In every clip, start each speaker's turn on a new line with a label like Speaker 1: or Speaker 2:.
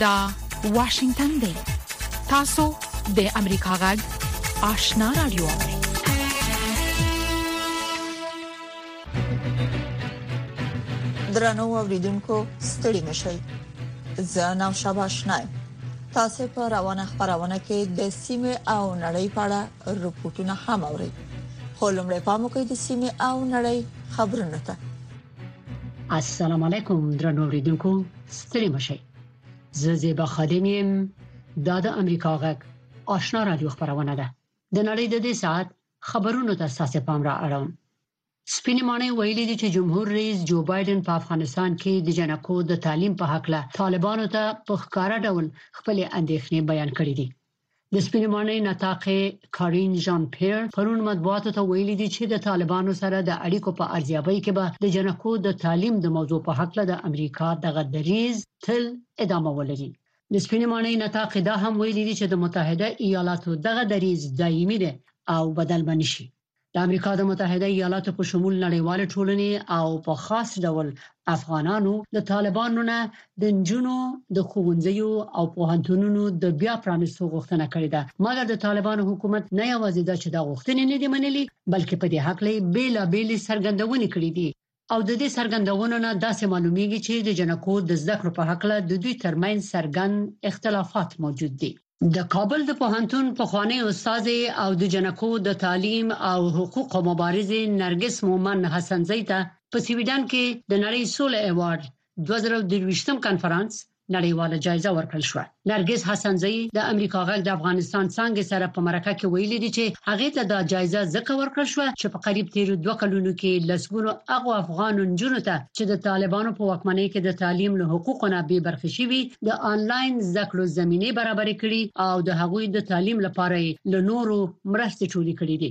Speaker 1: دا واشنگتن دی تاسو د امریکا غږ آشنا رادیو
Speaker 2: درنو اوریدونکو ستړي مشئ زه نام شابه شنای تاسو په روانه خبرونه کې د سیمه او نړۍ په اړه رپورټونه هم اورئ خو لمړی پام وکړئ د سیمه او نړۍ خبرونه ته
Speaker 3: السلام علیکم درنو اوریدونکو ستړي مشئ زه زیبا خادم یم دا د امریکا غږ آشنا رادیو خبرونه ده د نړۍ د دې ساعت خبرونو ته ستاسو پام را اړوم. سپینې ماڼۍ ویلي دي چې جمهور رئیس جو بایډن په افغانستان کې د جنکو د تعلیم په هکله طالبانو ته په ښکاره ډول خپلې اندیښنې بیان کړې دي. د سپینې ماڼۍ نطاقې کارین ژان پیر پرون مطبوعاتو ته ویلي دي چې د طالبانو سره د اړیکو په ارزیابۍ کې به د جنکو د تعلیم د موضوع په هکله د امریکا دغه دریځ تل ادامه ولري. د سپینې ماڼۍ نطاق دا هم ویلي دي چې د متحده ایالاتو دغه دریځ دایمي دی او بدل به نشي د امریکا د متحده ایالاتو په شمول نړیوال ټولنې او په خاص ډول افغانانو د طالبانو نه د جنونو د خوندزیو او پوهنتونونو د بیا پرانیستو غوښتنه کړې ده مګر د طالبانو حکومت نه یوازې دا چې دا غوښتنې نه دي منلي بلکې په دې حق لې بیلا بیلې سرګندونې کړې دي او د دې څرګندونو نه داسې معلومېږي چې د جنکو د زده کړو په هکله د دوی ترمنځ څرګند اختلافات موجود دي. د کابل د پوهنتون پخوانۍ استاذې او د جنکو د تعلیم او حقوقو مبارزې نرګس مومند حسنزۍ ته په سویډن کې د نړۍ سولې ایوارډ دوه زره او درویشت م کنفرانس نړیواله جایزه ورکړل شوه. نرګس حسنزۍ د امریکا غږ د افغانستان څانګې سره په مرکه کې ویلي دي چې هغې ته دا جایزه ځکه ورکړل شوه چې په قریب تیرو دوه کلونو کې لسګونو هغو افغان نجونو ته چې د طالبانو په واکمنۍ کې د تعلیم له حقوقو نه بې برخې شوي د انلاین زده کړو زمینې برابرې کړي او د هغوی د تعلیم لپاره یې له نورو مرستې ټولې کړې دي.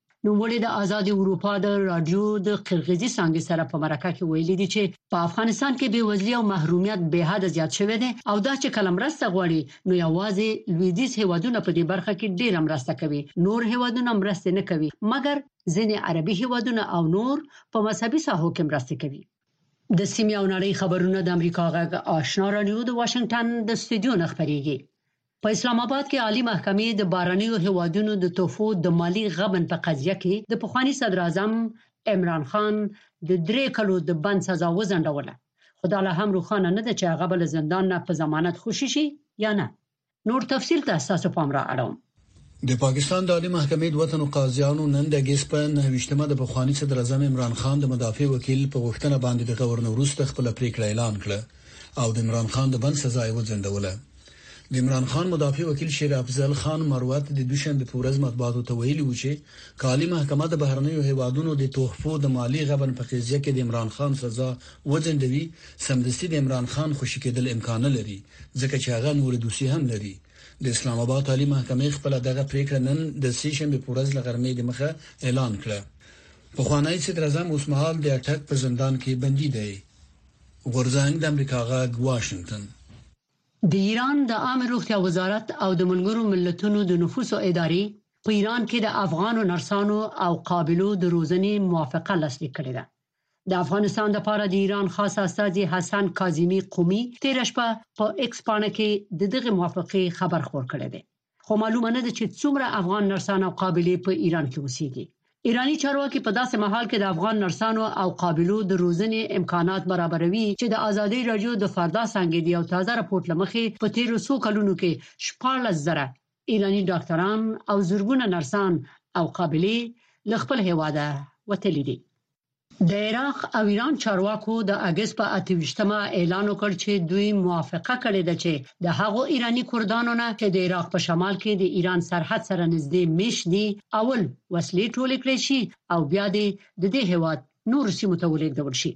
Speaker 3: نوموړي د ازادي اروپا د رادیو د قرغیزي څنګه سره په مرکه کې ویلي دي چې په افغانستان کې بې وزلي او محرومیت به حد زیات شوی دی او دا چې کلم راسته غواړي نو یوازې لویدیز هیوادونه په دې برخه کې ډیر مرسته کوي نور هیوادونه مرسته نه کوي مګر ځینې عربي هیوادونه او نور په مذهبي ساحو کې مرسته کوي د سیمې او نړۍ خبرونه د امریکا غږ آشنا رادیو د واشنگټن د استودیو نه خبريږي په اسلام اباد کې عالي محکمې د بهرنیو هېوادونو د تحفو د مالي غبن په قضیه کې د پخواني صدراعظم عمران خان د درې کلو د بند سزا وځنډوله، خو دا لا هم روښانه نه ده چې هغه به له زندان نه په ضمانت خوشې شي یا نه. نور تفصیل ته ستاسو پام را اړوم.
Speaker 4: د پاکستان د عالي محکمې دوه تنو قاضیانو نن د اګست په نهه ویشت مه د پخواني صدراعظم عمران خان د مدافع وکیل په غوښتنه باندې د غور نه وروسته خپله پریکړه اعلان کړه او د عمران خان د بند سزا یې وځنډوله. د عمران خان مدافع وکیل شیر افضل خان مروت د دوشنبه په ورځ مطبوعاتو ته ویلي و چې کالي محکمه د بهرنیو هیوادونو د تحفو د مالی غبن په قضیه کې د عمران خان سزا وځندوي سمدستي د عمران خان خوشی کېدل امکان نه لري ځکه چې هغه نور دوسی هم لري د اسلام آباد عالی محکمې خپل دغه پریکړه نن د سې شنبه په ورځ لغرمې د مخه اعلان کړه په خوانی صدر اعظم اوس مهال د اټک په زندان کې بندي دی غورځنګ د امریکا غاګ واشنگټن
Speaker 3: د ایران د عامه روغتیا وزارت او د ملګرو ملتونو د نفوسو ادارې په ایران کې د افغانو نرسانو او قابلو د روزنې موافقه لاسلیک کړې ده. د افغانستان لپاره د ایران خاص استازي حسن کاظمي قمي تېره شپه په ایکس پاڼه کې د دغې موافقې خبر خپور کړی دی. خو معلومه نه ده چې څومره افغان نرسان او قابلې په ایران کې اوسېږي. ایراني چارواکي په داسې مهال کې د افغان نرسانو او قابلو د روزنې امکانات برابروي چې د ازادۍ راډیو د فردا څانګې د یو تازه رپوټ له مخې په تېرو څو کلونو کې شپاړلس زره ایراني ډاکتران او زرګونه نرسان او قابلې له خپل هېواده وتلي دي. د عراق او ایران چارواکو د اګست په 28 مه اعلان وکړ چې دوی موافقه کړې ده چې د هغو ایراني کردانو نه چې د عراق په شمال کې د ایران سرحد سره نږدې میشت دي اول وسلې ټولې کړې شي او بیا دې د دې هواد نور سیمو ته ولېږدول شي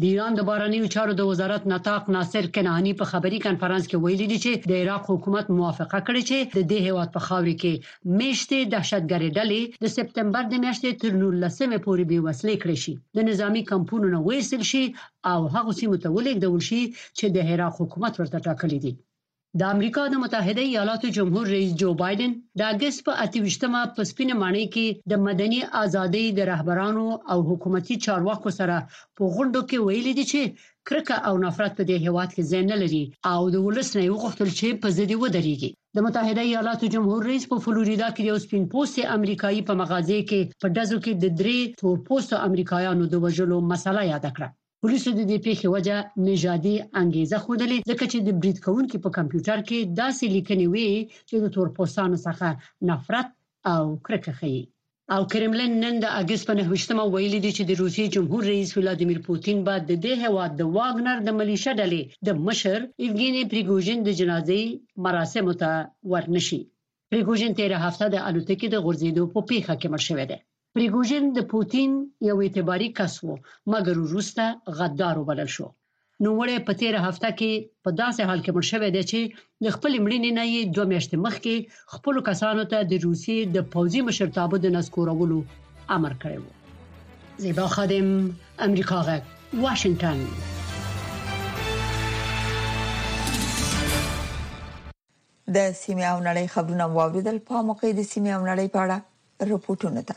Speaker 3: د ایران د بارنیو چارو د وزارت نطاق ناصر کنعانی په خبري کانفرنس کې ویلي دي چې د عراق حکومت موافقه کړې چې د دې هیواد په خاورې کې میشتې دهشتګرې ډلې د سپتمبر د میاشتې تر 19 مې پورې بې وسلې کړې شي د نظامی کمپونو نه وېستل شي او هغه سیمو ته ولېږدول شي چې د عراق حکومت ورته ټاکلي دي د امریکا د متحده ایالاتو جمهور رئیس جو بایدن د اگست په 28مه په سپینه ماڼۍ کې د مدني ازادۍ د رهبرانو او حکومتي چارواکو سره په غونډو کې ویلي دي چې کرکه او نفرت په دې هیواد کې ځای نه لري او د ولس نه یې وغوښتل چې په ضد یې ودرېږي. د متحده ایالاتو جمهور رئیس په فلوریدا کې د یو سپین پوستې امریکایي په مغازې کې په ډزو کې د درې تور پوستو امریکایانو د وژلو مسئله یاده کړه. پولیسو د دې پېښې وجه نژادي انګېزه ښودلې، ځکه چې د برید کوونکي په کمپیوټر کې داسې لیکنې وې چې د تور پوستانو څخه نفرت او کرکه ښيي. او کرملین نن د اگست په 9 مه ویلي دي چې د روسیې جمهور رئیس ولادیمیر پوتین به د دې هواد د واګنر د ملیشه ډلې د مشر ایفګینی پریګوژن د جنازې مراسم ته ورنشي پریګوژن تیر هفته د الوتکې د غورځیدو په پیښه کې مړ شوی دی پریګوژن د پوتین یو اعتباري کس وو مګر وروسته غدار وبلل شو نوموړی په تیره هفته کې په داسې حال کې مړ شوی دی چې د خپل مړینې نه یې دوه میاشتې مخکې خپل کسانو ته د روسیې د پوځي مشرتابه د نسکورولو امر کړی و زیبا خادم امریکا غږ واشنگټن
Speaker 2: د سیمې او نړۍ خبرونه مو واوریدل په موقع د سیمې او نړۍ په اړه رپورټونه ده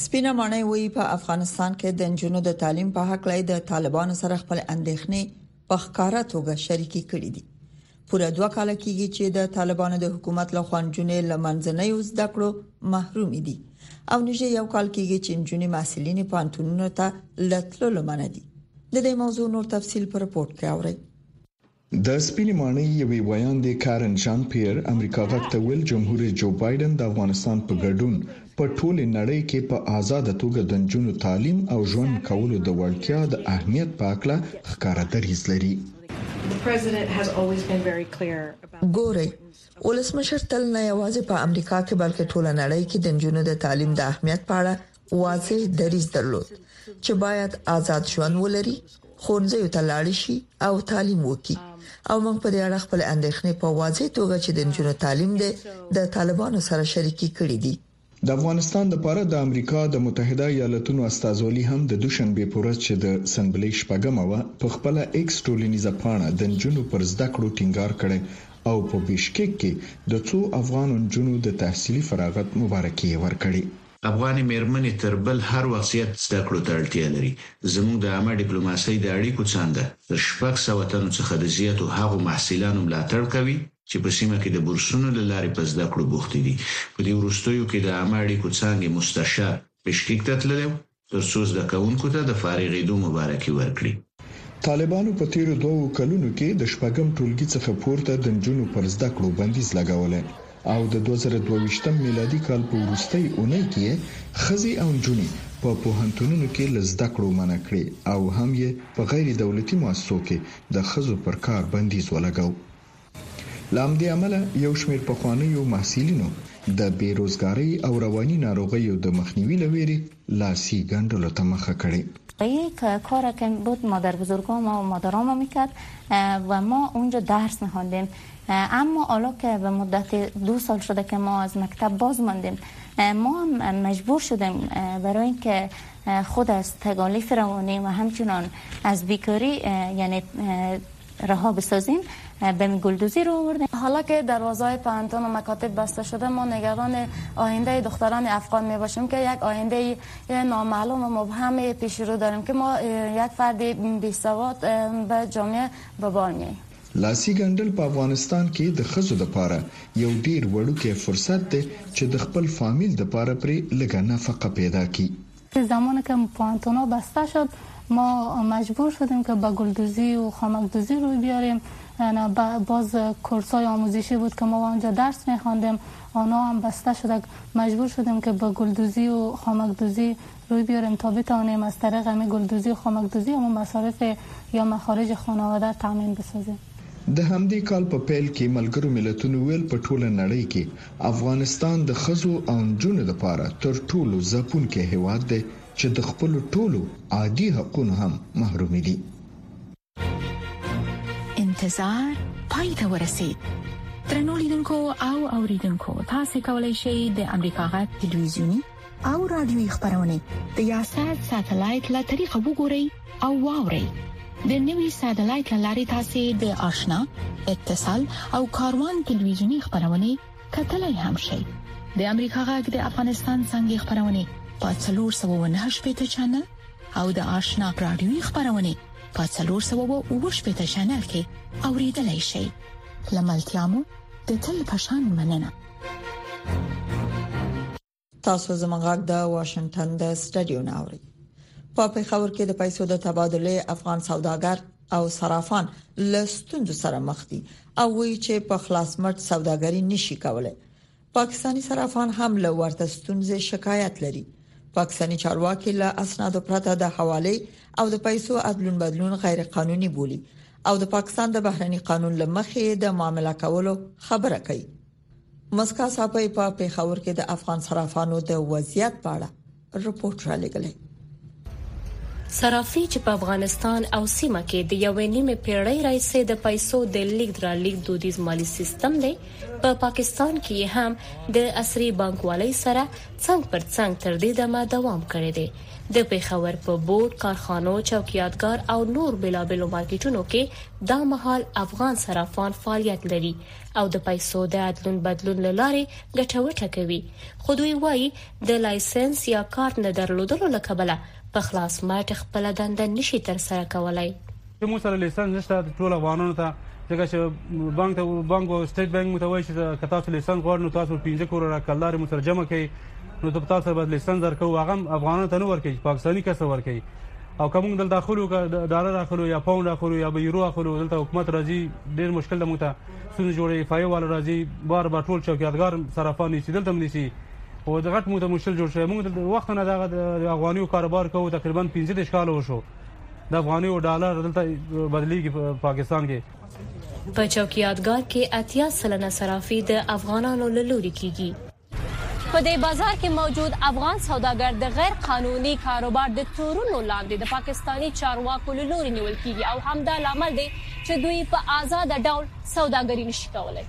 Speaker 2: سپینه ماڼۍ وایي په افغانستان کې د نجونو د تعلیم په حق لای د طالبانو سره خپل اندېښنې په ښکارا توګه شریکې کړې دي پوره دوه کال کېږي چې د طالبانو د حکومت له خوانجونې لمنځنۍ اوس د کړو محروم دي او نږدې یو کال کېږي چې نجونې محصلین پانتونونو ته لټلو لمنه دي د دې موضوع نور تفصيل پر رپورت کې اورئ
Speaker 5: د سپینې ماڼۍ یوې ویاندې کارن ژان پیر امریکا غږ ته ویل جمهورریس جو بایډن د افغانستان په ګډون په ټولې نړۍ کې په ازاده توګه د نجونو تعلیم او ژوند کولو د وړتیا د اهمیت په هکله ښکاره دریځ لري.
Speaker 2: ګورئ! ولسمشر تل نه یوازې په امریکا کې بلکې ټوله نړۍ کې د نجونو د تعلیم د اهمیت په اړه واضح دریځ درلود چې باید آزاد ژوند ولري خورځي ته لاړ شي او تعلیم وکړي او موږ په دې اړه خپل اندېښنې په واضح توګه چې د جنونو تعلیم دی د طالبانو سره شریکي کړې دي
Speaker 5: د افغانستان لپاره د امریکا د متحده ایالاتونو استازولي هم د دوشنبې په ورځ چې د سنبلې شپږمه وه په خپل ایکس ټولنیزه پاڼه د نجونو پر زده کړو ټینګار کړی او په بشکک کې د څو افغان نجونو د تحصیلي فراغت مبارکي ورکړې
Speaker 6: افغانې مېرمنې تر بل هر وخت زیات زده کړو ته اړتیا لري. زموږ د عامه ډیپلوماسۍ د اړیکو څانګه تر شپږ سوه تنو څخه د زیاتو هغو محصلانو ملاتړ کوي چې په سیمه کې د بورسونو له لارې په زده کړو بوختې دي. په دې وروستیو کې د عامه اړیکو څانګې مستشار بشکیک ته تللی و تر څو زده کوونکو ته د فارغېدو مبارکي ورکړي.
Speaker 5: طالبانو په تیرو دوو کلونو کې د شپږم ټولګي څخه پورته د نجونو پر زده کړو بندیز لګولی او د 2022 میلادي کال په وروستۍ اونۍ کې یې ښځې او نجونې په پوهنتونونو کې له زده کړو منع کړې او هم یې په غیر دولتي مؤسسو کې د ښځو پر کار بندیز ولګو. له همدې امله یو شمېر پخوانیو محصلینو د بې روزګارۍ او رواني ناروغیو د مخنیوي له وېرې لاسي ګنډلو ته مخه کړې.
Speaker 7: یک کار که بود مادربزرگام و مادرام میکرد و ما اونجا درس میخواندیم اما حالا که به مدت دو سال شده که ما از مکتب باز ماندیم ما هم مجبور شدیم برای این که خود از تکالیف روانی و همچنان از بیکاری یعنی رها بسازیم بمی گلدوزی را آورده.
Speaker 8: حالا که دروازه های پوهنتون و مکاتب بسته شده ما نگران آینده دختران افغان می باشیم که یک آینده نامعلوم و مبهم پیش رو داریم که ما یک فرد بی سواد به جامعه به بار می آییم.
Speaker 5: لاسي ګنډل په افغانستان کې د ښځو لپاره یو ډېر وړوکی فرصت دی چې د خپل فامیل لپاره پرې لږه نفقه پیدا کړي.
Speaker 9: که زمانی که پوهنتون ها بسته شد ما مجبور شدیم که به گلدوزی و خامک دوزی روی بیاریم باز کورس های آموزشی بود که ما آنجا درس می خواندیم آنها هم بسته شد مجبور شدیم که به گلدوزی و خامک دوزی روی بیاریم تا بتوانیم از طریق همین گلدوزی و خامک دوزی همون مصارف یا مخارج خانواده تامین بسازیم.
Speaker 5: د همدې کال په پیل کې ملګرو ملتونو ویل په ټوله نړۍ کې افغانستان د ښځو او نجونو لپاره تر ټولو ځپونکی هېواد دی چې د خپلو ټولو عادي حقونو هم محرومې دي.
Speaker 1: انتظار پای ته ورسید. درنو لیدونکو او اوریدونکو تاسو کولی شئ د امریکا غږ ټلویزیونی او رادیوي خبرونه د یاشات ساتلایت له طریقو وګورئ او واورئ د نوي ساتلایت لارې تاسو د آشنا اتصال او کاروان ټلویزیونی خبرونه کتلای هم شئ د امریکا غږ د افغانستان څنګه خبرونه په 309 پټ چنل او د آشنا رادیوي خبرونه په 300 وو شپږ چینل کې اوریدلای شئ لملتيامو د تل پشان مننه
Speaker 2: تاسو زموږ د واشنگټن د سټډیو ناوړي په پیښور کې د پیسو د تبادله افغان سوداګر او صرافان له ستونزو سره مخ دي او وایي چې په خلاص مټ سوداګري نشي کولای پاکستاني صرافان هم له ورته ستونزې شکایت لري پاکستاني چارواکي له اسنادو پرته د حواله او د پیسو ادلون بدلون غیر قانوني بولي او د پاکستان د بهرني قانون لمخې د معاملې کولو خبره کوي مسکا صاحب په پیښور کې د افغان صرافانو د وضعیت په اړه رپورت را لګلې
Speaker 10: صرافي چې په افغانستان او سیمه کې د یوې نیمه پیړۍ راځي د پیسو د لیګ را لیګ دودیز مالی سیستم دی په پا پاکستان کې هم د عصري بانکوالۍ سره څنګ پر څنګ تر دې دمه دوام کړی دی. د پېښور په بورډ، کارخانو، چوکیادګار او نور بېلابېلو مارکېټونو کې دا مهال افغان صرافان فعالیت لري او د پیسو د ادلون بدلون له لارې ګټه وټه کوي، خو دوی وايي، د لایسنس یا کارت نه درلودلو له کبله په خلاص مټ خپله دنده نشي ترسره کولای.
Speaker 11: چې موږ سره لیسنس نشته ټول افغانانو ته ځکه چې بانک ته بانک او سټیټ بانک مو ته وایي چې که تاسو لیسنس غواړئ نو تاسو 15 کروره کلدارې مو سره جمع کړئ نو ته تاسو سره به لیسنس درکو هغه افغانانو ته نه ورکوي پاکستاني کس ورکوي او کوم دلته خلو ډالر اخلو یا پاوند اخلو یا به یورو اخلو دلته حکومت راځي ډیر مشکل ده موږ ته سونه جوړي فایو والا راځي بار بار ټول چوکیادګار صرافان نشي دلته هم نشي او د غټ مو ته مشکل جوړ شوی موږ وخت نه دغه افغاني کاروبار کوو تقریبا 15 کال وشو د افغانیو ډالر دلته بدلیږي پاکستان کې
Speaker 10: په چوکیادګار کې اتیا سلنه صرافي د افغانانو له لوري کیږي
Speaker 12: په دې بازار کې موجود افغان سوداګر د غیر قانوني کاروبار د تورونو لاندې د پاکستانی چارواکو له لوري نیول کیږي او همدا لامل دی چې دوی په آزاد ډول سوداګري نشي کولای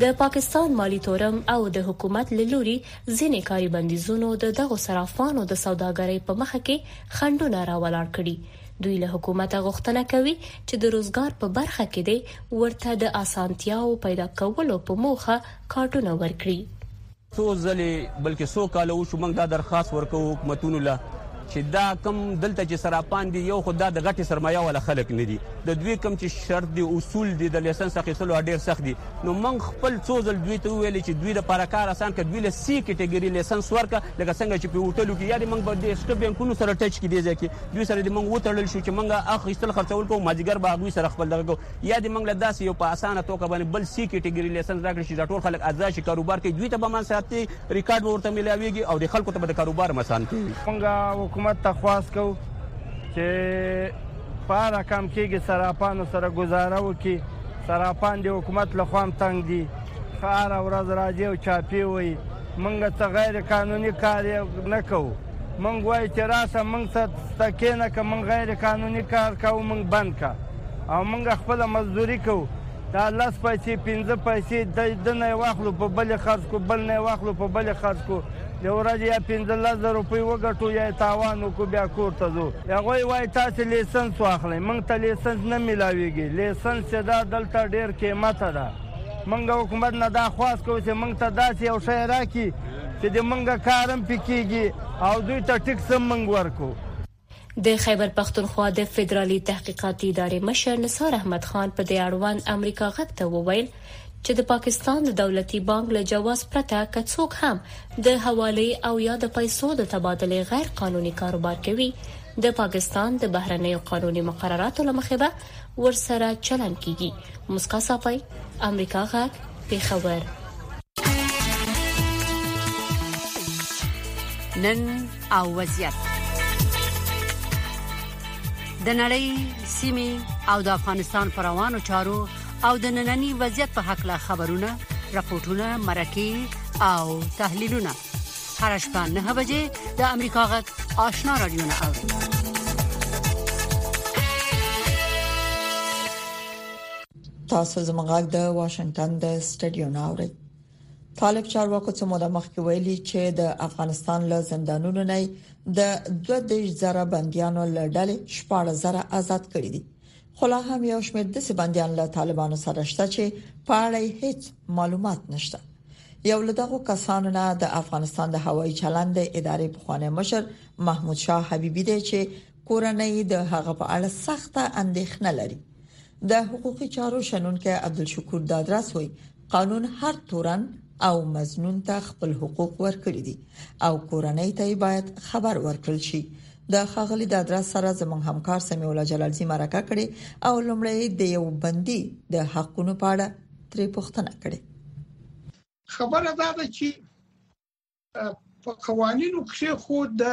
Speaker 10: د پاکستان مالي تورم او د حکومت له لوري ځينې کاري بنديزونو د دغو صرافانو د سوداګرۍ په مخ کې خنډونه را ولاړ کړي. دوی له حکومته غوښتنه کوي چې د روزګار په برخه کې دې ورته د اسانتياوو پيدا کولو په موخه کارډونه ورکړي.
Speaker 13: څو ځلې بلکې څو کاله وشو موږ دا درخواست ورکوو حکومتونو له چې دا کم دلته چې سراپان دي یو خو دا د غټې سرمایه والا خلک نه دي د دوی کم چې شرط دي اصول دي د لایسنس اخیستلو ډیر سخت دي نو موږ خپل څو ځل دوی ته ویل چې دوی د پاره کار آسان کړي دوی له سی کټګوري لایسنس ورکړه لکه څنګه چې په هوټلو کې یاري موږ به د سټ بانکونو سره ټچ کې دي ځکه دوی سره د موږ وټړل شو چې موږ اخیستل خرڅول کوو ماجګر به غوي سره خپل دغه یا دې موږ له داسې یو په اسانه توکه باندې بل سي کټګري لېسنس راکړي چې دا ټول خلک ازاد شي کاروبار کوي دوی ته به منساتي ریکارډ به ورته ملاویږي او د خلکو ته به د کاروبار مسان کوي
Speaker 14: موږ حکومت ته خواست کوو چې په رقم کېږي صرافانو سره گزاره وکړي صرافان د حکومت له خوا تنګ دي هره ورځ راځي او چاپی وي موږ څه غیر قانوني کار نه کوو موږ وایو چې راشه موږ څه تکې نه که موږ غیر قانوني کار کوو موږ بند که او موږ خپله مزدوري کوو دا لس پیسې پنځه پیسې دنه یې واخلو په بل یې خرڅ کړو بل نه یې واخلو په بل یې خرڅ کړو د ورځې یا پنځلس زره روپۍ وګټو یا یې تاوان وکړو بیا کور ته ځو هغوی وایي تاسې لیسنس واخلئ موږ ته لیسنس نه میلاویږي لیسنس چې دا دلته ډېر قیمته ده موږ حکومت نه دا خواست کوو چې موږ ته داسې یو شی راکړي چې د موږ کار هم پې کېږي او دوی ته ټیکس هم موږ ورکړو
Speaker 10: د خیبر پښتونخوا د فدرالي تحقیقاتي ادارې مشر نثار احمد خان په دې اړوند امریکا غږ ته وویل چې د پاکستان د دولتي بانک له جواز پرته که څوک هم د حواله او یا د پیسو د تبادلې غیر قانوني کاروبار کوي د پاکستان د بهرنیو قانوني مقرراتو لمخې به ورسره چلن کیږي مسکا صافی امریکا غا پیښور
Speaker 15: نن او وضعیت د نړۍ سیمه او د افغانستان پر روانو چارو او د ننني وضعیت په حق لا خبرونه راپورټونه مرکه او تحلیلونه هر شپه نه بجې د امریکا غږ آشنا رادیو نه اوري
Speaker 2: تاسو زموږ د واشنگټن د سټډیو نه اوري طالب چارواکو څه موده مخکې ویلي چې د افغانستان له زندانونو نه د 2000 زره بنديانو له ډلې 14 زره آزاد کړي دي خو لا هم یو شمېر د سبنديان له طالبانو سره شته چې په اړه هیڅ معلومات نشته یو له دغو کسانو نه د افغانستان د هوایي چلند ادارې پخوانی مشر محمود شاه حبيبي دی چې کورنۍ د هغه په اړه سخته اندېښنه لري د حقوقي چارو شنونکي عبدالشکور دادرس وایي قانون هر تورن او مزنون ته خپل حقوق ورکړي دي او کورنۍ ته باید خبر ورکړل شي د خغلی د ادرس سره زموږ همکار سمي الله جلالزی مرکه کړي او لمړی د یو بندي د حقونو په اړه ترې پوښتنه کړې.
Speaker 16: خبره دا ده چې په قوانینو کې خو د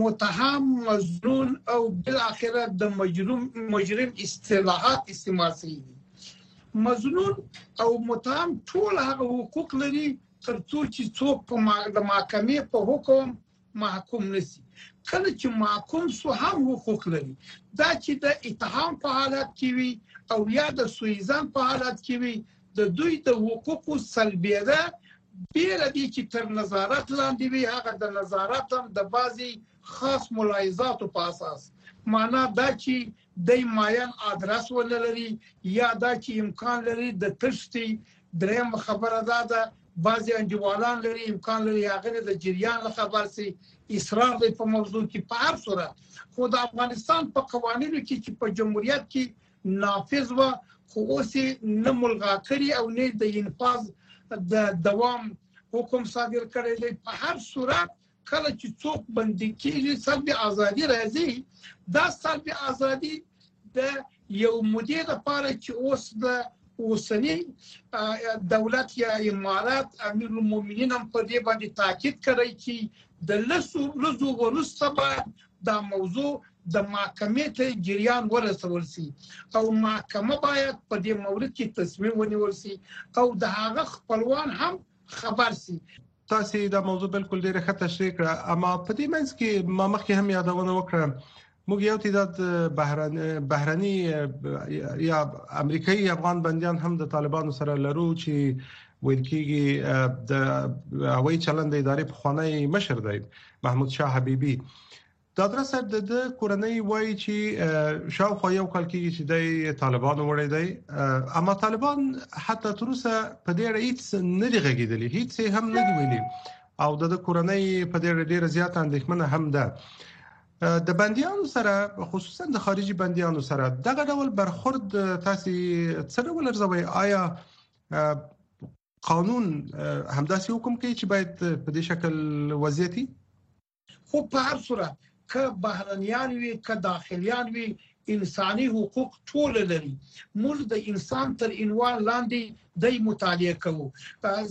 Speaker 16: متهم مظنون او بل اخره د مجرم مجرم اصطلاحات استعمال شوي دي مظنون او متهم ټول هغه حقوق لري ترڅو چې څوک په د محکمې په حکم محکوم نسی کله چې محکوم سو هم حقوق لري دا چې د اتهام په حالت کې وي او یا د سویزن په حالت کې وي د دوی د حقوقو سلبیده بیر دي چې تر نظارت لاندې وي هغه د نظارت هم د بعضی خاص ملاحظاتو په اساس معنا دا چې دی معین آدرس ونه لري یا دا چې امکان لري د تښتي دریم خبره دا ده بعضی انډیوالان لري امکان لري هغه د جریان له خبر سي اصرار دی په موضوع کې په هر صورت خو د افغانستان په قوانینو کې چې په جمهوریت کې نافذ و خو اوس نه ملغا کړی او نه د انفاذ د دوام حکم صادر کړی دی په هر صورت کله چې څوک بندي کیږي سلب ازادي راځي دا سلب ازادي د یو مودې لپاره چې اوس د اوسنی دولت یا امارات امیر المؤمنین هم په دې باندې تاکید کړی چې د لسو ورځو وروسته به دا موضوع د محکمې ته جریان ورسول سي او محکمه باید په دې مورد کې تصمیم ونیول سي او د هغه خپلوان هم خبر سي
Speaker 17: تاسو دا موضوع بالکل ډیره ښه تشریح کړه اما په دې منځ کې ما مخکې هم یادونه وکړه موږ یو تعداد بهرني یا امریکایي افغان بنديان هم د طالبانو سره لرو چې ویل کېږي د هوایي چلند ادارې په خونه مشر دی محمود شاه حبيبي دادرا صاحب د ده کورنۍ وايي چې شاوخوا یو کال کېږي چې دی طالبانو وړی دی اما طالبان حتی تر اوسه په دې اړه هیڅ نه دي غږېدلي هیڅ یې هم نه دي ویلي او د ده کورنۍ په دې اړه ډېره زیاته اندېښمنه هم ده د بندیانو سره خصوصا د خارجي بندیانو سره دغه ډول برخورد تاسو څه ډول ارزوي آیا قانون همداسې حکم کوي چې باید په دې شکل وضعیتي
Speaker 16: خو په هر صورت که بهرنیان وي که داخلیان وي انساني حقوق ټول لري موږ د انسان تر عنوان لاندې د مطالعه کوو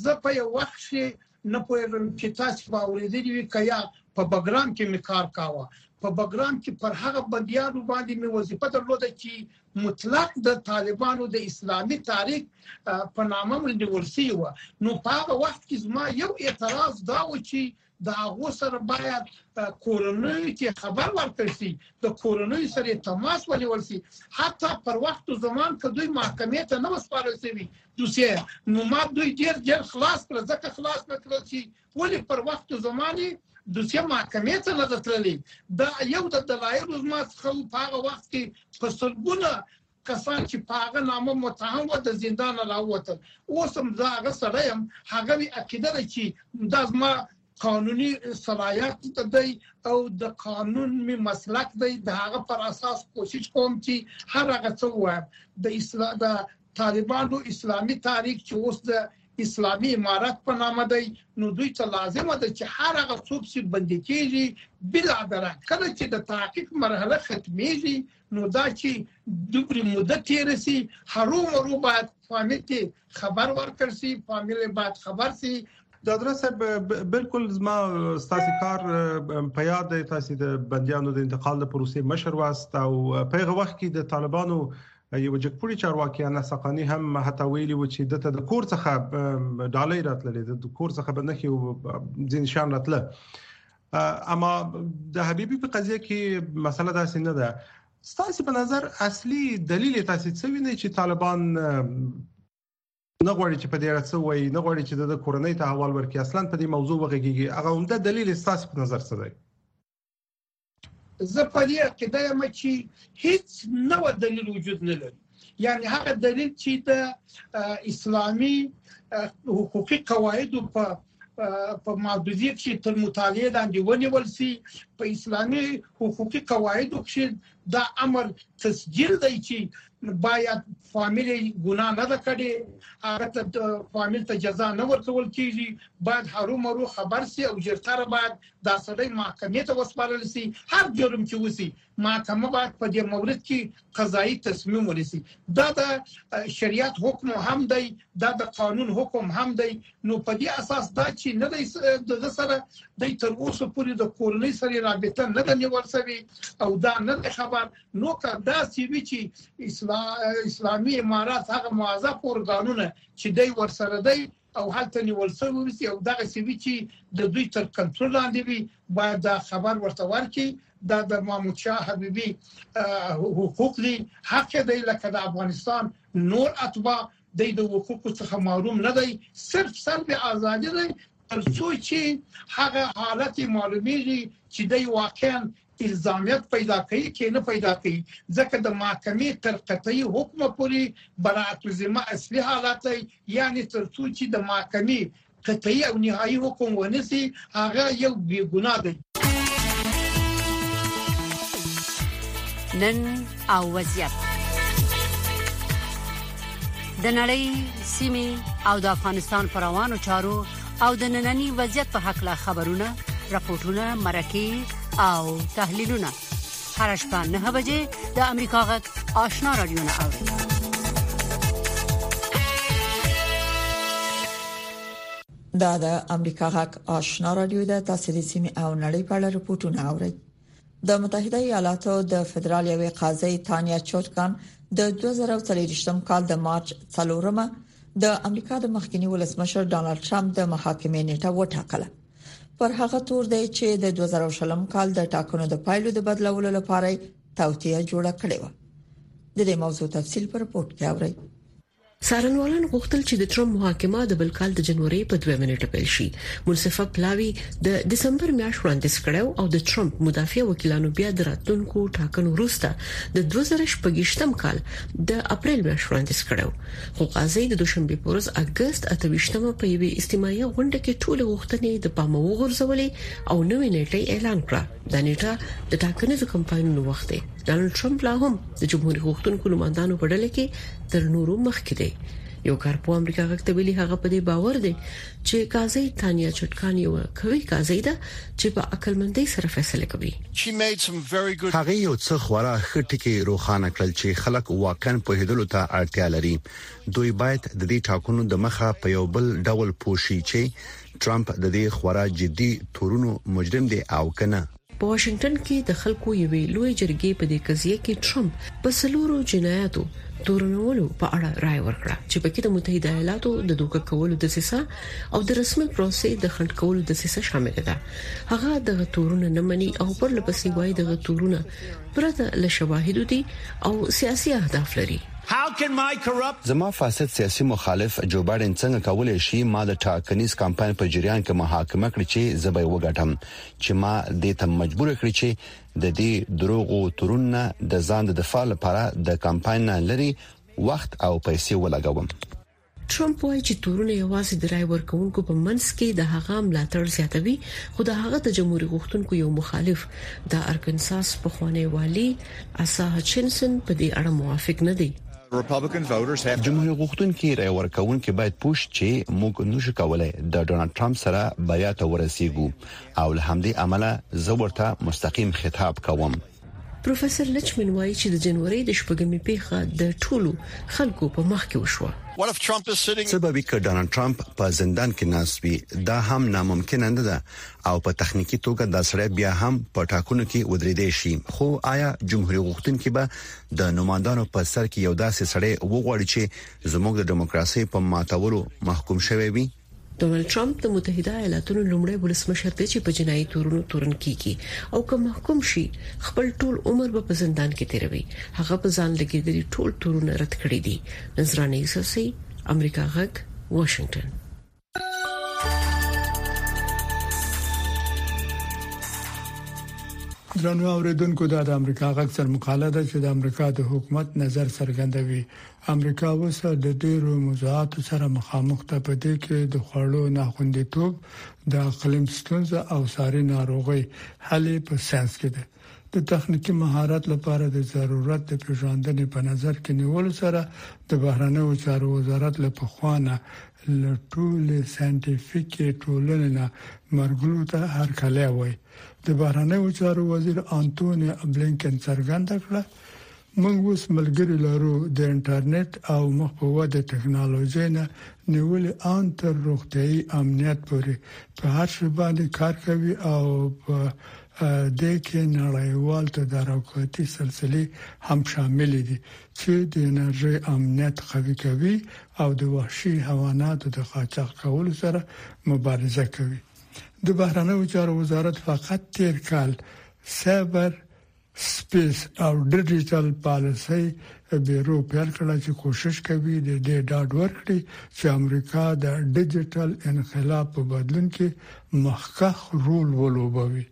Speaker 16: زه په یو وخت کې نه پوهېږم چې تاسو به اورېدلي وي که یا په بګرام کې مې کار کاوه په بګرام کې پر هغه بندیانو باندې مې وظیفه درلوده چې مطلق د طالبانو د اسلامي تاریخ په نامه مې نیول شوي وه نو په هغه وخت کې زما یو اعتراض دا و چې د هغو سره باید کورنۍ کې خبر ورکړ شي د کورنۍ سره تماس ونیول شي حتی پر وخت او زمان که دوی محکمې ته نه وسپارل شوي دوسیه نو ما دوی ډیر ډیر خلاص کړ ځکه خلاص نه کړل شي ولې پر وخت او زمان دوسیه محکمې ته نه ده تللې دا یو د دلایلو زما څخه په هغه وخت کې په سلګونه کسان چې په هغه نامه متهم وه د زندانه راووتل اوس هم زه هغه سړی یم هغه مې عقیده ده چې دا زما قانوني صلاحیت دی او د قانون می مسلک دی د هغه پر اساس کوشش کوم چې هر هغه څه وایم د اسلام د طالبانو اسلامي تاریخ چې اوس د اسلامي امارت په نامه دی نو دوی ته لازمه ده چې هر هغه څوک چې بندي کیږي بل عدالت کله چې د تحقیق مرحله ختميږي نو دا چې دومره موده تیره سي هرو مرو باید فامیل ته خبر ورکړ سي فامیل باید خبر سي
Speaker 17: دادره صاحب بالکل زما ستاسو کار په یاد دی تاسو د بندیانو د انتقال د پروسې مشر واست او په هغه وخت کې د طالبانو یو جګپوړي چارواکي انا سقانی هم حتی ویلي و چې دته د کور څخه ډالۍ راتللې د کور څخه بنخي او ځین شان راتله اما د حبيبي په قضيه کې مسله داسې نه ده ستاسو په نظر اصلي دلیل تاسو څه وینئ چې طالبان نه غواړي چې په دې اړه څه وایي نه غواړي چې د کورنۍ ته حوال ورکړي اصلا په دې موضوع وغږیږي هغه هم د دلیل ستاسو په نظر څه دی
Speaker 16: زه په دې عقیده یم چې هیڅ نوې دلیل وجود نه لري یعنی هغه دلیل چې د اسلامي حقوقي قواعدو په په محدودیت کې تر مطالعه لاندې ونیول سي په اسلامي حقوقي قواعدو کې دا امر تسجیل دی چې باید فامیل ګناه نه ده کړې هغه ته فامیل ته جزا نه ورکول کیږي باید هرو مرو خبر سي او جرتره باید دا سړی محکمې ته وسپارل سي هر جرم چې وسی محکمه باید په دې مورد کې قضایي تصمیم ونیسي دا د شریعت حکم هم دی دا د قانون حکم هم دی نو په دې اساس دا چې نه دی د سره د تر اوسه پورې د کورنۍ سره رابطه نه د نیول شوی او دا نه خبر نو که دا سی وی چې اسلام اسلامي امارات هغه موظف ورګانونه چې دی ورسره دی او هلته نیول شوی اوسي او دغه څه وي چې د دوی تر کنټرول لاندې وي باید دا خبر ورته ورکړي دا د محمود شاه حبیبي حقوق دي حق دی لکه د افغانستان نور اتباع د دې حقوقو څخه محروم نه دی صرف سر به ازادي دی تر څو چې هغه حالت معلومیږي چې د واقعا الزامیت پیدا کوي که نه پیدا کوي ځکه د محکمې تر قطعي حکمه پورې براعت الذمه اصلي حالت دی یعنې تر څو چې د محکمې قطعي او نهایي حکم ونه شي هغه یو بې ګناه دی
Speaker 15: نن او وضعیت د نړۍ سیمه او د افغانستان پر روانو چارو او د ننني وضعیت په حق لا خبرونه راپورټونه مرکې او تحلیلونه هر شپه نه بجې د امریکا غږ آشنا رادیو نه اوري
Speaker 2: دا د امریکا غږ آشنا رادیو د تاسو د سیمې او نړۍ په اړه راپورټونه اوري د متحده ایالاتو د فدرال یوې قاضي تانیا چوټکان د 2023م کال د مارچ 4مه د امریکا د مخکنی ولسمشر ډونالد ټرمپ د محاکمې نیټه وټاکله پر هغه تور دی چې د 2020م کال د ټاکنو د پایلو د بدلولو لپاره توطیه جوړه کړې و د دې موضوع تفصيل پر پورت کې اورئ
Speaker 18: څارنوالانو غوښتل چې د ټرمپ محاکمه د بل کال د جنوري په دویمه نېټه پیل شي. منصفه پلاوي د دسمبر میاشت وړاندیز کړی او د ټرمپ مدافع وکیلانو بیا د راتلونکو ټاکنو وروسته د دوه زره شپږویشت م کال د اپریل میاشت وړاندیز کړی و، خو قاضي د دوشنبې په ورځ اګست اته ویشت مه په یوې استماعیه غونډه کې ټولې غوښتنې د پامه وغورځولې او نوې نېټه یې اعلان کړه. دا نېټه د ټاکنیزو کمپاینونو وخت دی. ډانلډ ټرمپ لا هم د جمهوریت غوښتونکو نوماندانو په ډله کې تر نورو مخکې دی یو کارپو امریکا غږ ته ویلي هغه په دې باور دی چې قاضي تانیا چټکان یو کوي قاضي ده چې په عقلمندۍ سره فیصله کوي
Speaker 19: هغه یو څه خورا ښه ټکي روښانه کړل چې خلک واقعا په هیدلو ته اړتیا لري دوی باید د دې ټاکنو د مخه په یو بل ډول پوښي چې ترامپ د دې خورا جدي تورونو مجرم دی او کنه
Speaker 18: په واشنګټن کې د خلکو یوې لوی جرګې په دې قضیه کې ټرمپ په څلورو جنایاتو تورنولو په اړه رائے ورکړه چې پکې د متحده ایالاتو د دوکه کولو د سیسه او د رسمي پروسې د خند کولو د سیسه شامل ده هغه د غتورونه نه مني او پر لپسې وای د غتورونه پرته له شواهدو دي او سیاسي اهداف لري
Speaker 19: زما فاسد سیاسي مخالف جو بایډن څنګه کولای شي ما د ټاکنیز کمپاین په جریان کې محاکمه کړي چې زبې وګټم چې ما دې ته مجبور کړی چې د دې دروغو ترون نه د ځان د دفاع لپاره د کمپاین نه لري وخت او پیسې ولګوم
Speaker 18: ټرمپ وایي چې تورونه یوازې د رای ورکونکو په منځ کې د هغه ملاتړ زیاتوي خو د هغه د جمهوریت غوښتونکو یو مخالف د ارکنساس په خوانی والي اسا هچنسن په دې اړه موافق نه دی
Speaker 19: جمهوري غوښتونکي رایه ورکونکي باید پوه شي چې موږ نشو کولای د ډونالد ټرمپ سره بریا ته ورسیږو او له همدې امله زه ورته مستقیم خطاب کوم.
Speaker 18: پروفیسور لچمن وایي چې د جنوري د شپږمې پیښه د ټولو خلکو په مخ کې وشوه.
Speaker 19: څه به وي که ډونالد ټرمپ په زندان کې ناست وي؟ دا هم ناممکنه نه ده او په تخنیکي توګه دا سړی بیا هم په ټاکنو کې ودریدای شي، خو ایا جمهوري غوښتونکي به د نوماندانو په سر کې یو داسې سړی وغواړي چې زموږ د دیموکراسي په ماتولو محکوم شوی وي
Speaker 18: ډونالد ټرمپ د متحده ایالاتونو لومړی ولسمشر دی چې په جنایي تورونو تورن کیږي او که محکوم شي خپل ټول عمر به په زندان کې تیروي هغه په ځان لګیدلي ټول تورونه رد کړی دي نظرانه یوسفزي امریکا غږ واشنگټن
Speaker 20: درنو اوریدونکو دا د امریکا غږ سر مقاله ده چې د امریکا د حکومت نظر څرګندوي امریکا اوس د ډیرو موضوعات سره مخامخ ده په دې کې د خوړو ناخوندیتوب د اقلیم ستونزې او ساري ناروغي حل په ساينس کې ده د تخنیکی مهارت لپاره د ضرورت د پیژندنې په نظر کې نیول سره د بهرنیو چارو وزارت له پخوانه له ټولې ساينټيفيکې ټولنې نه مرګلو ته هرکلی وایي. د بهرنیو چارو وزیر انتوني بلینکن څرګنده کړه، موږ اوس ملګري لرو، د انټرنیټ او مخ په ودې ټکنالوژۍ نه نیولې ان تر روغتیايي امنیت پورې په هر شي باندې کار کوي او په دې کې نړیوال تدارکاتي سلسلې هم شاملې دي. چې د انرژۍ امنیت قوي کوي او د وحشي حیواناتو د قاچاق کولو سره مبارزه کوي. د بهرنیو چارو وزارت فقط تیر کال سایبر سپیس او ډیجیټل پالیسۍ بیرو پیل کړه چې کوشش کوي د دې ډاډ ورکړي چې امریکا د ډیجیټل انقلاب په بدلون کې مخکښ رول ولوبوي.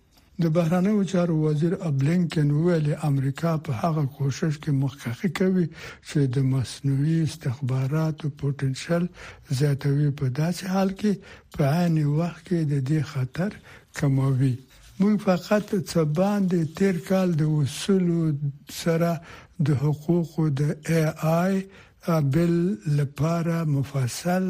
Speaker 20: د بهرنیو چارو وزیر بلینکن وویل، امریکا په هغه کوشش کې مخکښي کوي چې د مصنوعي استخباراتو پوټنشل زیاتوي، په داسې حال کې په عین وخت کې د دې خطر کموي. موږ فقط څه باندې تېر کال د اصولو سره د حقوقو د اې آی بل لپاره مفصل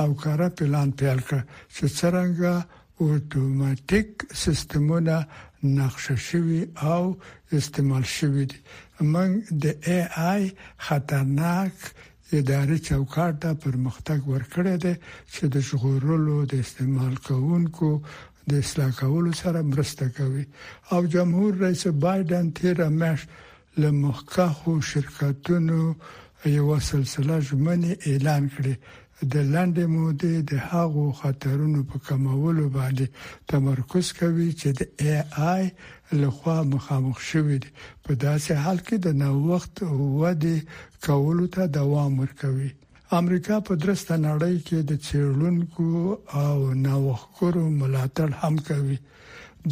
Speaker 20: او کره پلان پیل کړ چې څرنګه اوتوماتیک سیستمونه نقشه شوي او استعمال شوي دي. موږ د اې آی خطرناک اداري چوکاټ ته پرمختګ ورکړی دی چې د ژغورلو، د استعمال کوونکو د اصلاح کولو سره مرسته کوي او جمهور رئیس بایډن تیره میاشت له مخکښو شرکتونو یوه سلسله ژمنې اعلان کړې د لنډې مودې د هغو خطرونو په کمولو باندې تمرکز کوي چې د اې آی له خوا مخامخ شوي دي، په داسې حال کې د نوښت ودې کولو ته دوام ورکوي. امریکا په درسته نړۍ کې د څېړونکو او نوښتګرو ملاتړ هم کوي.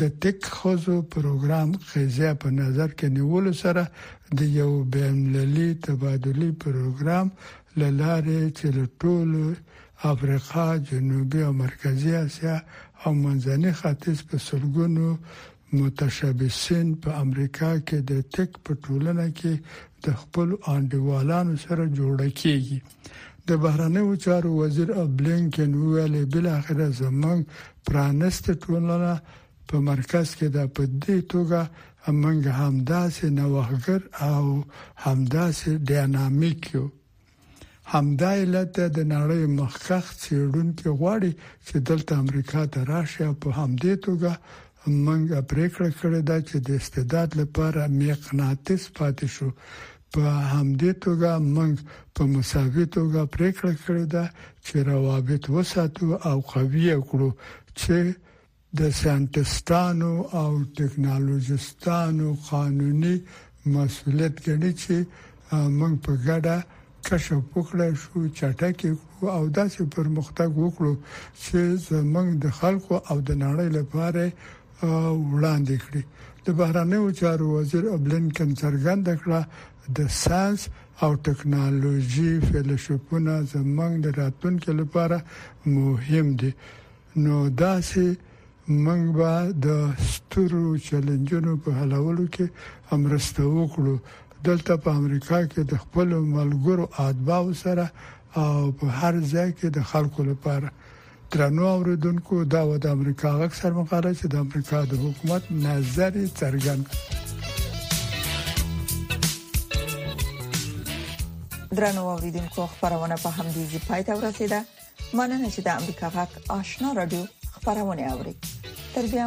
Speaker 20: د تک خوځو پروګرام قضیه په نظر کې نیولو سره د یو بینللی تبادلی پروګرام لاره چې له ټولو افریقا، جنوبي او مرکزی اسیا او منځني ختیځ په سلګونو متشبثین په امریکا کې د تک په ټولنه کې د خپل انډیوالانو سره جوړه کیږي. د بهرنیو چارو وزیر بلینکن وویل بالاخره زمونږ پرانست ټولنه په مرکز کې ده په دې توګه مونږ همداسې نوښتګر او همداسې ډینامیک یو همدا علت ده د نړۍ مخکښ څېړونکي غواړي چې دلته امریکا ته راشي او په همدې توګه موږ پریکړه کړې ده چې د استعداد لپاره مقناطیس پاتې شو په همدې توګه موږ په مساوي توګه پریکړه کړې ده چې روابط وساتو او قوي کړو چې د ساينټستانو او ټکنالوژستانو قانوني مسولیت ګڼي چې موږ په ګډه کشف وکړای شو چټک کړو او داسې پرمختګ وکړو چې زموږ د خلکو او د نړۍ لپاره وړاندې کړې د بهرنیو چارو وزیر بلینکن څرګند کړه د ساينس او ټکنالوژي فیلسوفونه زمنګ د راتلونکو لپاره مهم دي نو داسې منګ به د سترو چیلنجونو په حلولو کې امرسته وکړو دلته په امریکا کې د خپل ملګرو اتباو سره او په هر ځای کې د خلکو لپاره درنو اوریدونکو دا و د امریکا غږ سرمقاله چې د امریکا د حکومت نظر څرګند
Speaker 2: درنو اوریدونکو خبرونه په همدې ځای پای ته ورسیده مننه چې د امریکا غږ آشنا رادیو خبرونه اوري تر بیا